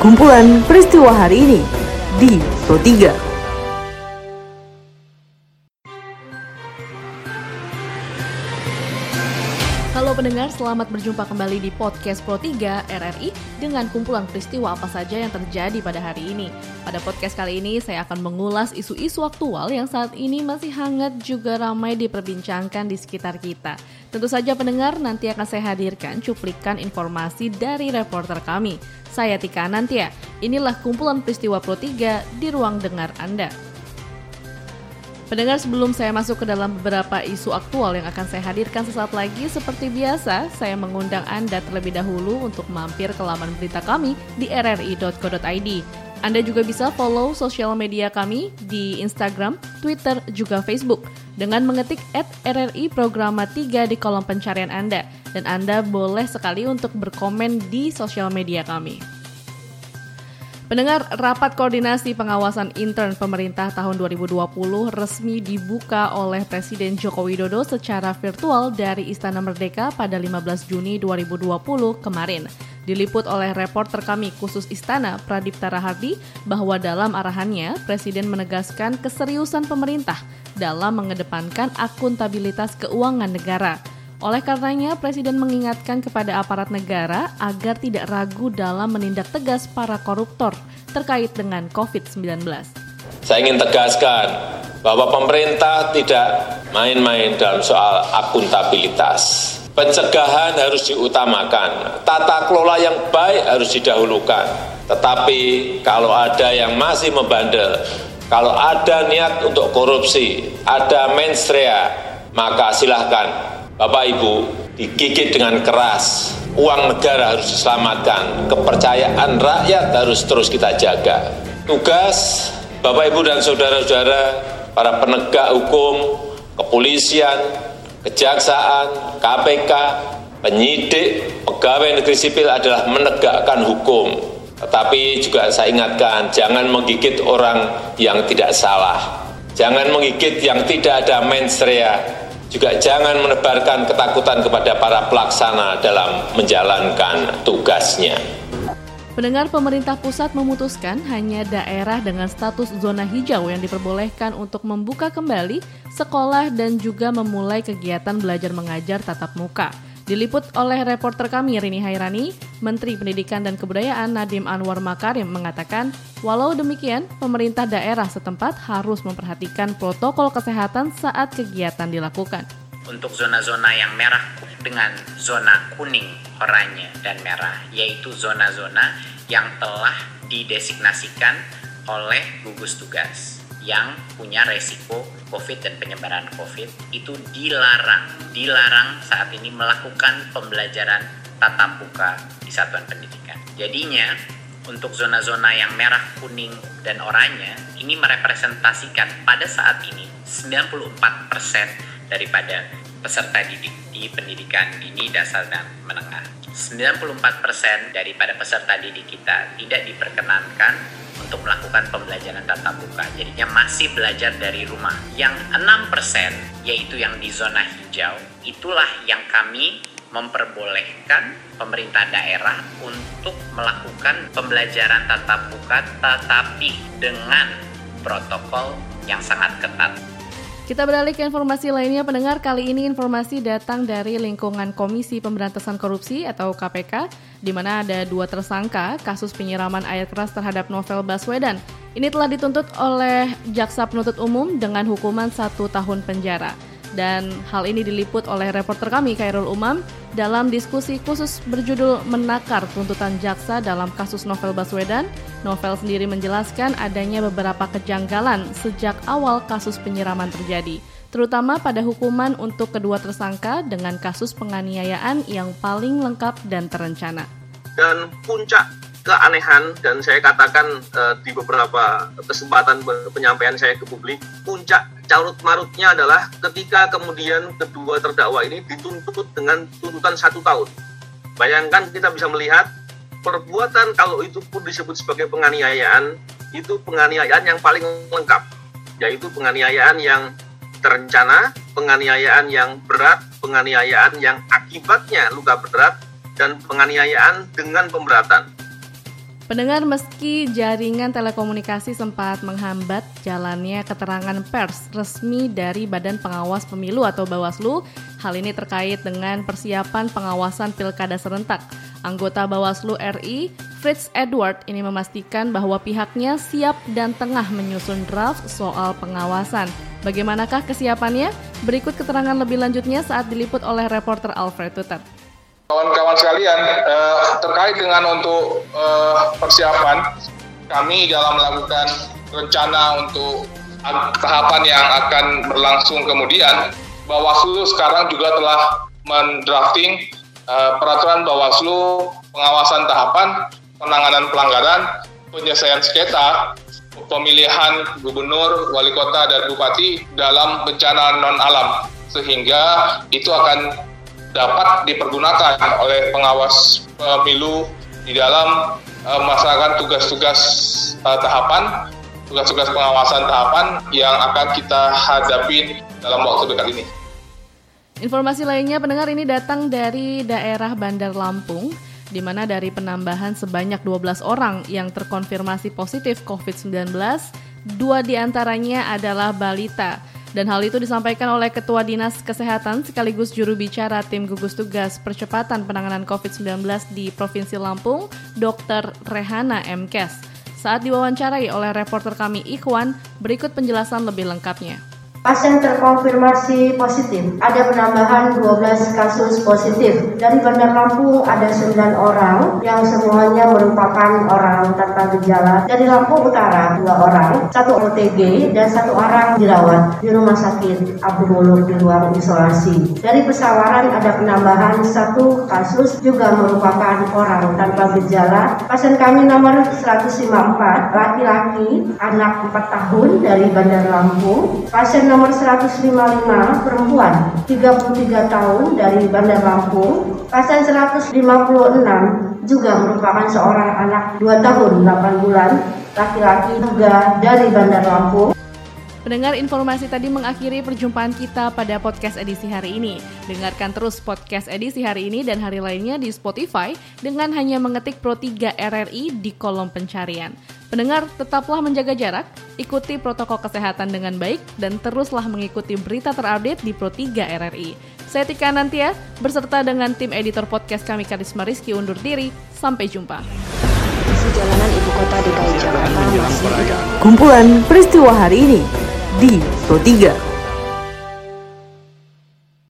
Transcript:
kumpulan peristiwa hari ini di Pro 3. Halo pendengar, selamat berjumpa kembali di podcast Pro 3 RRI dengan kumpulan peristiwa apa saja yang terjadi pada hari ini. Pada podcast kali ini saya akan mengulas isu-isu aktual yang saat ini masih hangat juga ramai diperbincangkan di sekitar kita. Tentu saja pendengar, nanti akan saya hadirkan cuplikan informasi dari reporter kami. Saya Tika Nantia, inilah kumpulan peristiwa Pro 3 di ruang dengar Anda. Pendengar sebelum saya masuk ke dalam beberapa isu aktual yang akan saya hadirkan sesaat lagi, seperti biasa, saya mengundang Anda terlebih dahulu untuk mampir ke laman berita kami di rri.co.id. Anda juga bisa follow sosial media kami di Instagram, Twitter, juga Facebook dengan mengetik at RRI Programa 3 di kolom pencarian Anda. Dan Anda boleh sekali untuk berkomen di sosial media kami. Pendengar rapat koordinasi pengawasan intern pemerintah tahun 2020 resmi dibuka oleh Presiden Joko Widodo secara virtual dari Istana Merdeka pada 15 Juni 2020 kemarin. Diliput oleh reporter kami khusus Istana, Pradipta Rahardi, bahwa dalam arahannya, Presiden menegaskan keseriusan pemerintah dalam mengedepankan akuntabilitas keuangan negara. Oleh karenanya, Presiden mengingatkan kepada aparat negara agar tidak ragu dalam menindak tegas para koruptor terkait dengan COVID-19. Saya ingin tegaskan bahwa pemerintah tidak main-main dalam soal akuntabilitas. Pencegahan harus diutamakan, tata kelola yang baik harus didahulukan. Tetapi kalau ada yang masih membandel, kalau ada niat untuk korupsi, ada menstrea, maka silahkan Bapak Ibu digigit dengan keras. Uang negara harus diselamatkan, kepercayaan rakyat harus terus kita jaga. Tugas Bapak Ibu dan saudara-saudara, para penegak hukum, kepolisian, kejaksaan, KPK, penyidik, pegawai negeri sipil adalah menegakkan hukum. Tetapi juga saya ingatkan, jangan menggigit orang yang tidak salah. Jangan menggigit yang tidak ada menstrea, juga jangan menebarkan ketakutan kepada para pelaksana dalam menjalankan tugasnya. Pendengar pemerintah pusat memutuskan hanya daerah dengan status zona hijau yang diperbolehkan untuk membuka kembali sekolah dan juga memulai kegiatan belajar mengajar tatap muka. Diliput oleh reporter kami Rini Hairani, Menteri Pendidikan dan Kebudayaan Nadiem Anwar Makarim mengatakan, walau demikian, pemerintah daerah setempat harus memperhatikan protokol kesehatan saat kegiatan dilakukan. Untuk zona-zona yang merah dengan zona kuning, oranye, dan merah, yaitu zona-zona yang telah didesignasikan oleh gugus tugas yang punya resiko COVID dan penyebaran COVID itu dilarang, dilarang saat ini melakukan pembelajaran tatap muka di satuan pendidikan. Jadinya untuk zona-zona yang merah, kuning, dan oranye ini merepresentasikan pada saat ini 94% daripada peserta didik di pendidikan dini dasar dan menengah. 94% daripada peserta didik kita tidak diperkenankan untuk melakukan pembelajaran tatap muka. Jadinya masih belajar dari rumah. Yang 6% yaitu yang di zona hijau, itulah yang kami memperbolehkan pemerintah daerah untuk melakukan pembelajaran tatap muka tetapi dengan protokol yang sangat ketat. Kita beralih ke informasi lainnya pendengar. Kali ini informasi datang dari lingkungan Komisi Pemberantasan Korupsi atau KPK, di mana ada dua tersangka kasus penyiraman air keras terhadap Novel Baswedan. Ini telah dituntut oleh Jaksa Penuntut Umum dengan hukuman satu tahun penjara. Dan hal ini diliput oleh reporter kami Khairul Umam dalam diskusi khusus berjudul Menakar Tuntutan Jaksa dalam kasus Novel Baswedan. Novel sendiri menjelaskan adanya beberapa kejanggalan sejak awal kasus penyiraman terjadi, terutama pada hukuman untuk kedua tersangka dengan kasus penganiayaan yang paling lengkap dan terencana. Dan puncak keanehan dan saya katakan uh, di beberapa kesempatan penyampaian saya ke publik puncak carut marutnya adalah ketika kemudian kedua terdakwa ini dituntut dengan tuntutan satu tahun. Bayangkan kita bisa melihat perbuatan kalau itu pun disebut sebagai penganiayaan itu penganiayaan yang paling lengkap yaitu penganiayaan yang terencana penganiayaan yang berat penganiayaan yang akibatnya luka berat dan penganiayaan dengan pemberatan Pendengar meski jaringan telekomunikasi sempat menghambat jalannya keterangan pers resmi dari Badan Pengawas Pemilu atau Bawaslu, hal ini terkait dengan persiapan pengawasan pilkada serentak. Anggota Bawaslu RI, Fritz Edward, ini memastikan bahwa pihaknya siap dan tengah menyusun draft soal pengawasan. Bagaimanakah kesiapannya? Berikut keterangan lebih lanjutnya saat diliput oleh reporter Alfred Tuter. Kawan-kawan sekalian, eh, terkait dengan untuk eh, persiapan, kami dalam melakukan rencana untuk tahapan yang akan berlangsung kemudian, Bawaslu sekarang juga telah mendrafting eh, peraturan Bawaslu pengawasan tahapan penanganan pelanggaran, penyelesaian sengketa, pemilihan gubernur, wali kota, dan bupati dalam bencana non alam, sehingga itu akan dapat dipergunakan oleh pengawas pemilu di dalam uh, melaksanakan tugas-tugas uh, tahapan, tugas-tugas pengawasan tahapan yang akan kita hadapi dalam waktu dekat ini. Informasi lainnya pendengar ini datang dari daerah Bandar Lampung di mana dari penambahan sebanyak 12 orang yang terkonfirmasi positif COVID-19, dua di antaranya adalah balita. Dan hal itu disampaikan oleh Ketua Dinas Kesehatan sekaligus juru bicara tim gugus tugas percepatan penanganan COVID-19 di Provinsi Lampung, Dr. Rehana Mkes. Saat diwawancarai oleh reporter kami Ikhwan, berikut penjelasan lebih lengkapnya. Pasien terkonfirmasi positif. Ada penambahan 12 kasus positif. Dari Bandar Lampung ada 9 orang yang semuanya merupakan orang tanpa gejala. Dari Lampung Utara 2 orang, satu OTG dan satu orang dirawat di rumah sakit Abdul Muluk di ruang isolasi. Dari Pesawaran ada penambahan satu kasus juga merupakan orang tanpa gejala. Pasien kami nomor 154 laki-laki anak 4 tahun dari Bandar Lampung. Pasien nomor 155 perempuan 33 tahun dari Bandar Lampung. Pasien 156 juga merupakan seorang anak 2 tahun 8 bulan laki-laki juga dari Bandar Lampung. Pendengar informasi tadi mengakhiri perjumpaan kita pada podcast edisi hari ini. Dengarkan terus podcast edisi hari ini dan hari lainnya di Spotify dengan hanya mengetik Pro 3 RRI di kolom pencarian. Pendengar, tetaplah menjaga jarak, ikuti protokol kesehatan dengan baik, dan teruslah mengikuti berita terupdate di Pro 3 RRI. Saya Tika Nantia, beserta dengan tim editor podcast kami Karisma Rizky undur diri. Sampai jumpa. Jalanan Ibu Kota DKI Jakarta masih Kumpulan peristiwa hari ini di Pro 3.